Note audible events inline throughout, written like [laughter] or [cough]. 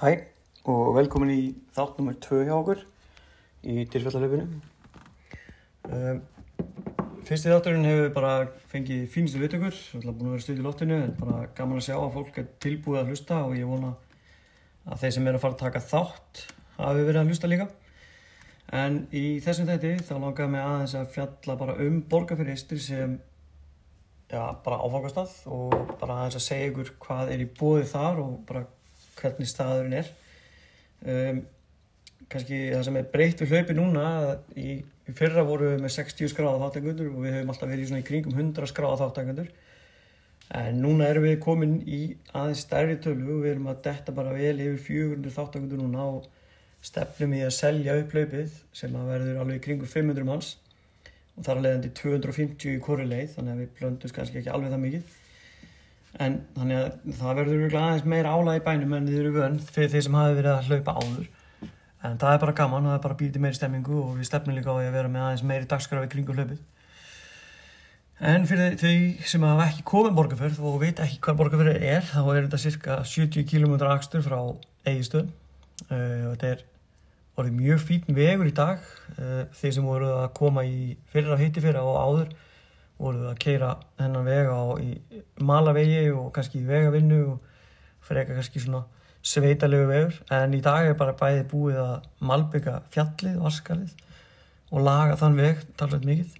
Hæ og velkomin í þátt nr. 2 hjá okkur í tilfællalöfinu. Um, fyrsti þátturinn hefur bara fengið fínustu viðtökur, við ætlum búin að vera stuð í loftinu en bara gaman að sjá að fólk er tilbúið að hlusta og ég vona að þeir sem er að fara að taka þátt hafi verið að hlusta líka. En í þessum þætti þá langaði mig aðeins að fjalla bara um borgarfyriristri sem já, bara áfangastað og bara aðeins að segja ykkur hvað er í bóði þar og bara hvernig staðurinn er. Um, kannski það sem er breytt við hlaupi núna, í, í fyrra voru við með 60 skráða þáttangundur og við höfum alltaf verið í kringum 100 skráða þáttangundur. En núna erum við komin í aðeins stærri tölu og við erum að detta bara vel yfir 400 þáttangundur núna og stefnum í að selja upp hlaupið sem að verður alveg í kringum 500 manns og þar að leiðandi 250 í hvori leið þannig að við blöndum kannski ekki alveg það mikið en þannig að það verður aðeins meira álæg í bænum en þið eru vönd fyrir þeir sem hafi verið að hlaupa áður. En það er bara gaman, það er bara býtið meiri stemmingu og við stefnum líka á að vera með aðeins meiri dagskrafi kringum hlaupið. En fyrir þau sem hafa ekki komið borgarferð og veit ekki hvað borgarferð er þá er þetta cirka 70 km axtur frá eigistöð uh, þetta er orðið mjög fín vegur í dag uh, þeir sem voru að koma í fyrra hitti fyrra og áður voru að keira hennan vega á í malavegi og kannski í vegavinnu og freka kannski svona sveitalegu vegur. En í dag er bara bæði búið að malbygga fjallið, vaskalið og laga þann veg talveit mikið.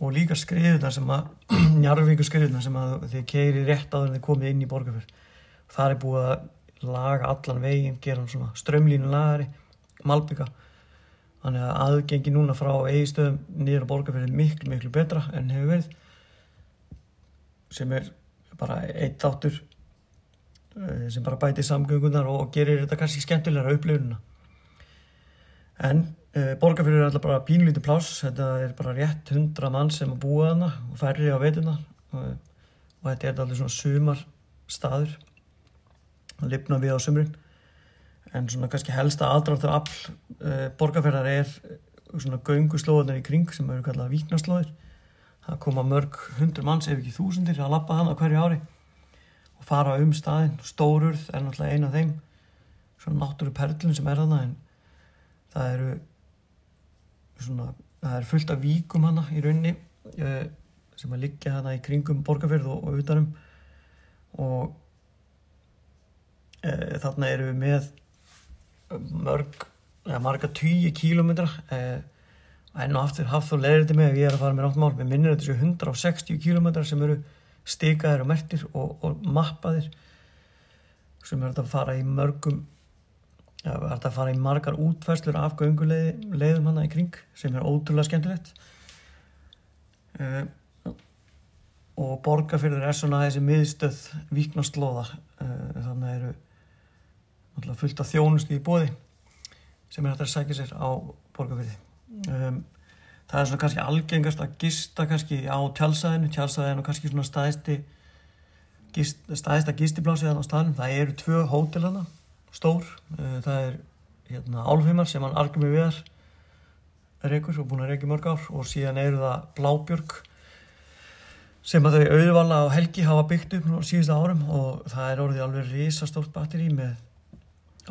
Og líka skriðuna sem að [clears throat] njarvíku skriðuna sem að þið keiri rétt áður en þið komið inn í borgarfjörð. Það er búið að laga allan veginn, gera hann svona strömlínu lagari, malbygga þannig að aðgengi núna frá eigistöðum borgarfjörð er miklu miklu betra en hefur verið sem er bara eitt þáttur sem bara bæti samgöngunar og gerir þetta kannski skemmtilegra upplifuna en uh, borgarfjörður er alltaf bara pínlítið pláss. Þetta er bara rétt hundra mann sem að búa þarna og færri á veituna og, og þetta er alltaf svona sumar staður að lifna við á sumrin en svona kannski helsta aðdraftur all uh, borgarfjörðar er svona gönguslóðunar í kring sem eru kallað víknaslóðir. Það koma mörg hundur manns ef ekki þúsundir að lappa hann á hverju ári og fara um staðin stórurð er náttúrulega eina af þeim svona náttúru perlun sem er þarna en það eru svona, það er fullt af víkum hana í raunni uh, sem að liggja hana í kringum borgarfjörð og, og utanum. Og uh, þarna eru við með mörg eða marga tíu kílómetra uh, enn og aftur hafð og leðriti mig ef ég er að fara með rátt mál. Við minnir þetta séu 160 kílómetra sem eru stikaðir og mertir og, og mappaðir sem er að fara í mörgum er að fara í margar útfæslur af gönguleiðum hana í kring sem er ótrúlega skemmtilegt. Uh, og borgarfyrður er svona þessi miðstöð viknaslóða uh, þannig eru náttúrulega fullt af þjónustu í bóði sem er hægt að sækja sér á borgarfyrði um, það er svona kannski algengast að gista kannski á tjálsæðinu tjálsæðinu kannski svona staðisti gist, staðista gistiblásið á staðinum það eru tvö hótel hana stór, það er hérna, Álfheimar sem hann argum í viðar reykur og búin að reyki mörg ár og síðan eru það Blábjörg sem að þau auðvala á helgi hafa byggt upp síðustu árum og það er orðið alveg risastórt batteri með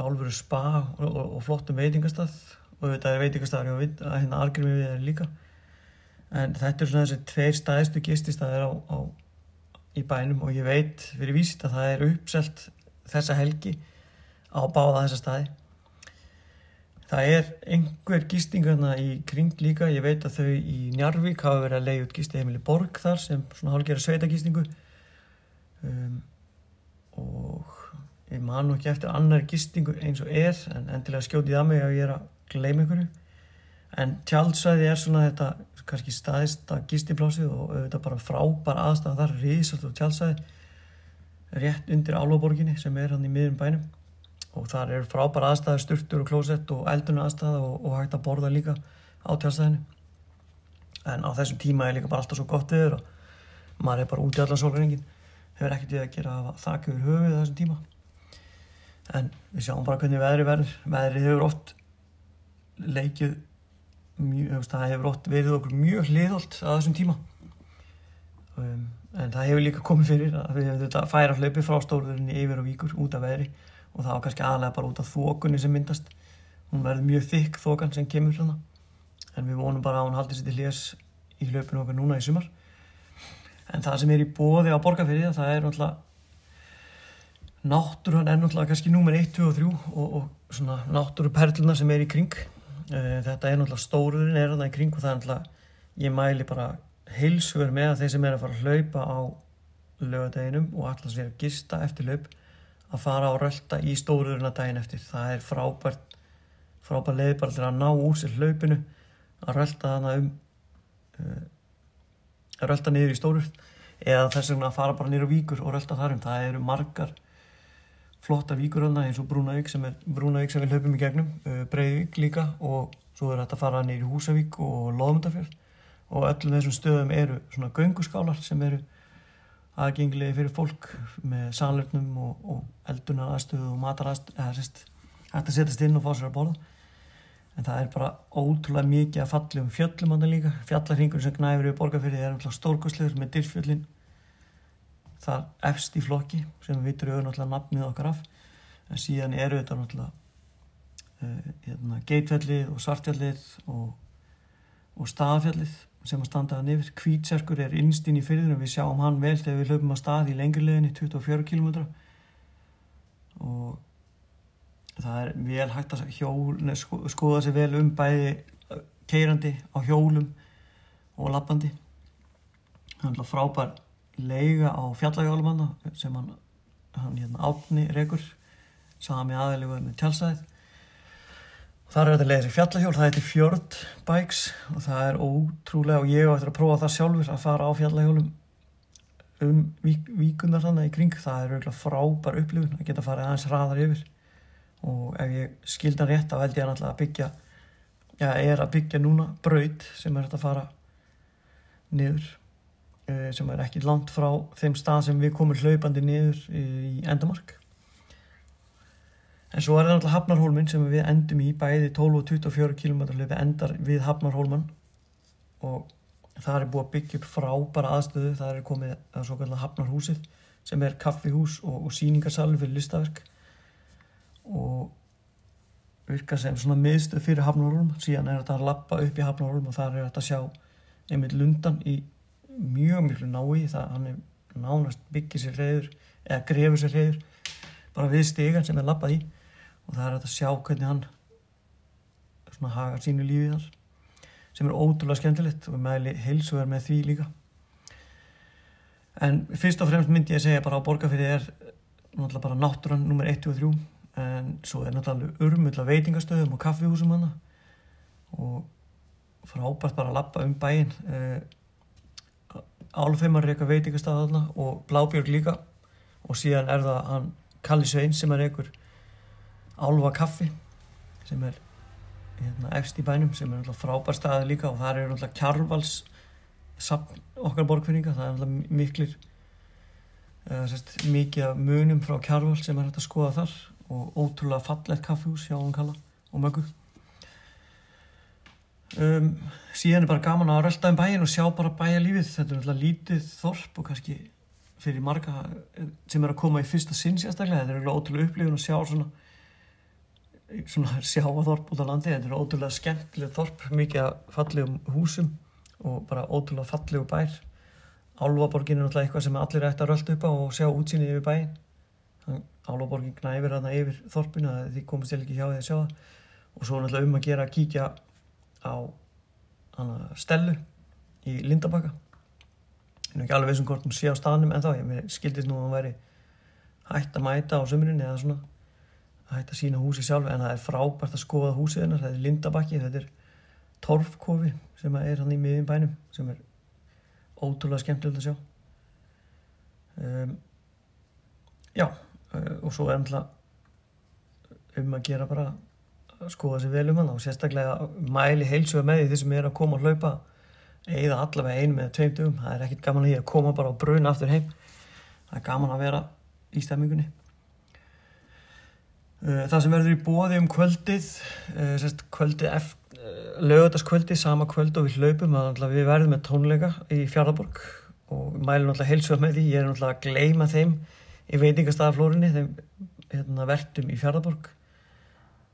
álveru spa og, og, og flottum veitingastað. Og þetta er veitingastæðar að hérna argrimi við er líka. En þetta er svona þessi tveir staðistu gististæðir á, á, í bænum og ég veit fyrir vísit að það er uppselt þessa helgi á báða þessa staði það er einhver gistingarna í kring líka. Ég veit að þau í Njarvík hafa verið að leiða út gisti Emili Borg þar sem svona hálfgerða sveita gistingu um, og ég man nú ekki eftir annar gistingu eins og er en endilega skjótið að mig ef ég er að gleyma einhverju. En tjálsæði er svona þetta kannski staðista gistiplásið og auðvitað bara frábær aðstæða þar risast og tjálsæði rétt undir Álvaborginni sem er hann í miðjum bænum. Og þar eru frábær aðstæði styrtur og klósett og elduna aðstæða og, og hægt að borða líka á tjálsæðinu en á þessum tíma er líka bara alltaf svo gott viður og maður er bara út í allan sólringin hefur ekkert við að gera að þakka yfir höfuð þessum tíma en við sjáum bara hvernig veðri verður. Veðri hefur oft leikið mjög, það hefur ótt verið okkur mjög hliðholt á þessum tíma. Um, en það hefur líka komið fyrir að við hefum þetta færa hlaupi frá stóruðurinn yfir og víkur út af veðri. Og það var kannski aðalega bara út af þokunni sem myndast. Hún verður mjög þykk þokan sem kemur hérna en við vonum bara að hún haldi sér til hlés í hlaupinu okkar núna í sumar. En það sem er í bóði á borgarferði það er náttúrulega náttúruhan er náttúrulega kannski númer 1, 2 og 3 og, og svona náttúruperluna sem er í kring. Uh, þetta er náttúrulega stóruðurinn er þarna í kring og það er náttúrulega ég mæli bara heilsugur með að þeir sem er að fara að hlaupa á lögadeginum og alltaf sér að gista eftir hlaup að fara á rölda í stóruðurina daginn eftir. Það er frábært frábært leið bara til að ná úr sér hlaupinu að rölda þarna um að rölda niður í stórur eða þess vegna að fara bara á víkur og rölda þarum það eru margar flotta víkuröðna eins og Brúnavík sem er Brúnavík sem við hlaupum í gegnum, uh, Breiðvík líka og svo er þetta að fara neyri Húsavík og Lóðmundafjörð og öllum þessum stöðum eru svona gönguskálar sem eru aðgengilegi fyrir fólk með salurnum og, og eldunar aðstöðu og matar aðstöðu eða sérst, hægt að setjast inn og fá sér að borða. En það er bara ótrúlega mikið að falli um fjöllum þetta líka. Fjallarhingur sem knæfur við borgarfyrði er alltaf stórkoslegur með dyrfjöllin þar efst í flokki sem við auðvitað náttúrulega nafnið okkar af. En síðan eru þetta náttúrulega uh, hérna, geitfjallið og svartfjallið og, og staðfjallið sem að standa það nefnir kvítserkur er innstinn í fyrðinu við sjáum hann vel þegar við hlaupum að stað í lengri leginni 24 km og það er vel hægt að hjól, sko, skoða sér vel um bæði keirandi á hjólum og lappandi. Það er frábær leiga á fjallahjólumanna sem hann, hann hérna átni rekur. Sami aðeilegu með tjálsæðið þar er þetta að leiða sér fjallahjól. Það heitir Fjord Bikes og það er ótrúlega og ég á eftir að prófa það sjálfur að fara á fjallahjólum um vík, víkunar þannig í kring. Það er auðvitað frábær upplifun að geta farið aðeins hraðar yfir. Og ef ég skildan rétt þá held ég að byggja já, er að byggja núna braud sem er að fara niður sem er ekki langt frá þeim stað sem við komum hlaupandi niður í endamark. En svo er það náttúrulega Hafnarhólminn sem við endum í bæði 12 og 24 km hlaupi endar við Hafnarhólmann. Og það er búið að byggja upp frábæra aðstöðu það er komið að svo kallar Hafnarhúsið sem er kaffihús og, og síningarsalur fyrir listaverk. Og virka sem svona miðstöð fyrir Hafnarhólm síðan er þetta að lappa upp í Hafnarhólm og það er þetta að sjá einmitt lundan í mjög miklu nái það hann er nánast byggið sér reyður eða grefur sér reyður bara við stegan sem er lappað í. Og það er að sjá hvernig hann svona hagar sínu lífið þar sem er ótrúlega skemmtilegt og meðli heilsuver með því líka. En fyrst og fremst myndi ég að segja bara á borgarfyrði er náttúrulega bara náttúrann nummer 1 og 3 en svo er náttúrulega urmull af veitingastöðum og kaffihúsum hana og frábært bara að lappa um bæin uh, Álfheimar eitthvað veitingastað þarna og Blábjörg líka. Og síðan er það hann Kalli Svein sem er einhver Álfa kaffi sem er hérna, efst í bænum sem er frábær staði líka og það er Kjarvals sapn okkar borgfinninga það er miklir eða, sérst, mikið munum frá Kjarvals sem er hægt að skoða þar og ótrúlega fallegt kaffihús hjá hann Kalla og möggu um, síðan er bara gaman að rölda um bæin og sjá bara bæja lífið þetta er náttúrulega lítið þorp og kannski fyrir marga sem er að koma í fyrsta sinn sérstaklega. Þetta er ótrúlega upplifun að sjá svona, svona sjáaþorp út á landi. Þetta er ótrúlega skemmtileg þorp mikið að fallegum húsum og bara ótrúlega fallegu bær. Álvaborgin er náttúrulega eitthvað sem allir ætti að rölda upp á og sjá útsýnið yfir bæin Álvaborgin knæfir hana yfir þorpinu því komist ég ekki hjá því að sjá það. Og svo náttúrulega um að gera að kíkja á hana, stelu í Lindabakka. Ég er ekki alveg veist um hvort hún sé á staðnum en þá ég skildist nú að hún væri hægt að mæta á sömurinn eða svona hægt að sína húsi sjálf en það er frábært að skoða húsið hennar. Þetta er Lindabakki, þetta er torfkofi sem er hann í miðjum bænum sem er ótrúlega skemmtilegt að sjá. Um, já uh, og svo er alltaf um að gera bara skoða sér vel um hann og sérstaklega mæli heilsuga með því sem er að koma að hlaupa. Eða allavega einu með tveim dugum það er ekkit gaman að, að koma bara á brun aftur heim. Það er gaman að vera í stefningunni uh, það sem verður í bóði um kvöldið uh, sérst kvöldið uh, lögutaskvöldið, sama kvöld og við hlaupum við verðum með tónleika í Fjarlaborg og mæli náttúrulega heilsuga með því. Ég er náttúrulega að gleima þeim í veitingastaflórinni þeim hérna, vertum í Fjardaborg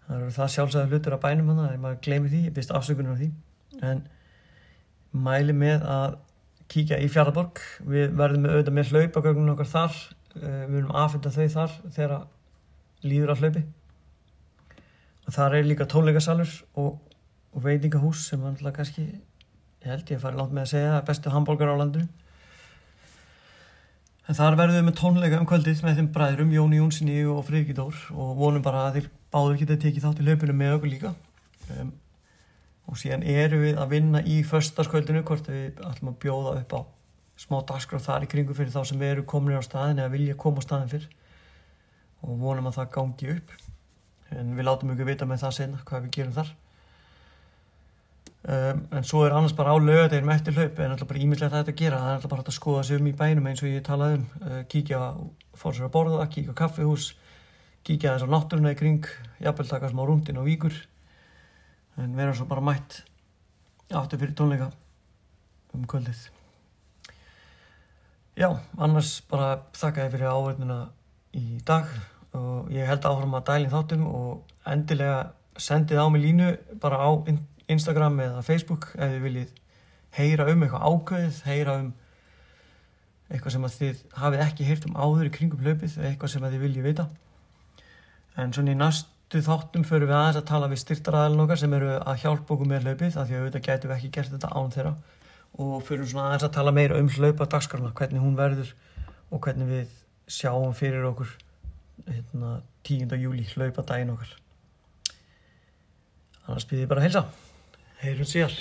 það eru það sjálfsæða hlutur á bænum hann að maður gleymi því, ég byrst afsökunum á því. En mæli með að kíkja í Fjardaborg við verðum auðvitað með hlaupagögnun okkar þar. Uh, við verðum aðfynda þau þar þegar líður að hlaupi. Og þar er líka tónleikasalur og, og veitingahús sem var alltaf kannski ég held ég að fara langt með að segja bestu hambúrgar á landinu. En þar verðum við með tónleika um kvöldið með þeim bræðurum Jóni Jónssoni og Friðrik Dór. Og vonum bara að þeir báður geta tekið þátt í löpunum með okkur líka. Um, og síðan eru við að vinna í förstaskvöldinu hvort við ætlum að bjóða upp á smá dagskráð þar í kringu fyrir þá sem við eru komin á staðin eða vilja koma á staðin fyrr. Og vonum að það gangi upp. En við látum ykkur vita með það senna hvað við gerum þar. Um, en svo er annars bara á lögadeginum eftir hlaup en alltaf bara ímyndilegt þetta að gera. Það er alltaf bara að skoða sig um í bænum eins og ég talaði um. Uh, kíkja, fór sér að borða kíkja kaffihús, kíkja þess á náttúruna í kring, jafnvel taka smá rúndin á víkur en vera svo bara mætt aftur fyrir tónleika um kvöldið. Já, annars bara þakka ég fyrir áverðina í dag og ég held áfram að dælinn þáttum og endilega sendið á mig línu bara á Instagram eða Facebook ef þið viljið heyra um eitthvað ákveðið, heyra um eitthvað sem að þið hafið ekki heyrt um áður í kringum hlaupið eitthvað sem að þið viljið vita en svona í næstu þáttum förum við aðeins að tala við styrtaræðalinn okkar sem eru að hjálpa okkur með hlaupið af því að auðvitað getum við ekki gert þetta án þeirra. Og förum svona aðeins að tala meira um hlaupa dagskarna, hvernig hún verður og hvernig við sjáum fyrir okkur hérna, 10. júli hlaupa daginn okkar. Annars býðum ég bara að heilsa. Heyrum síðar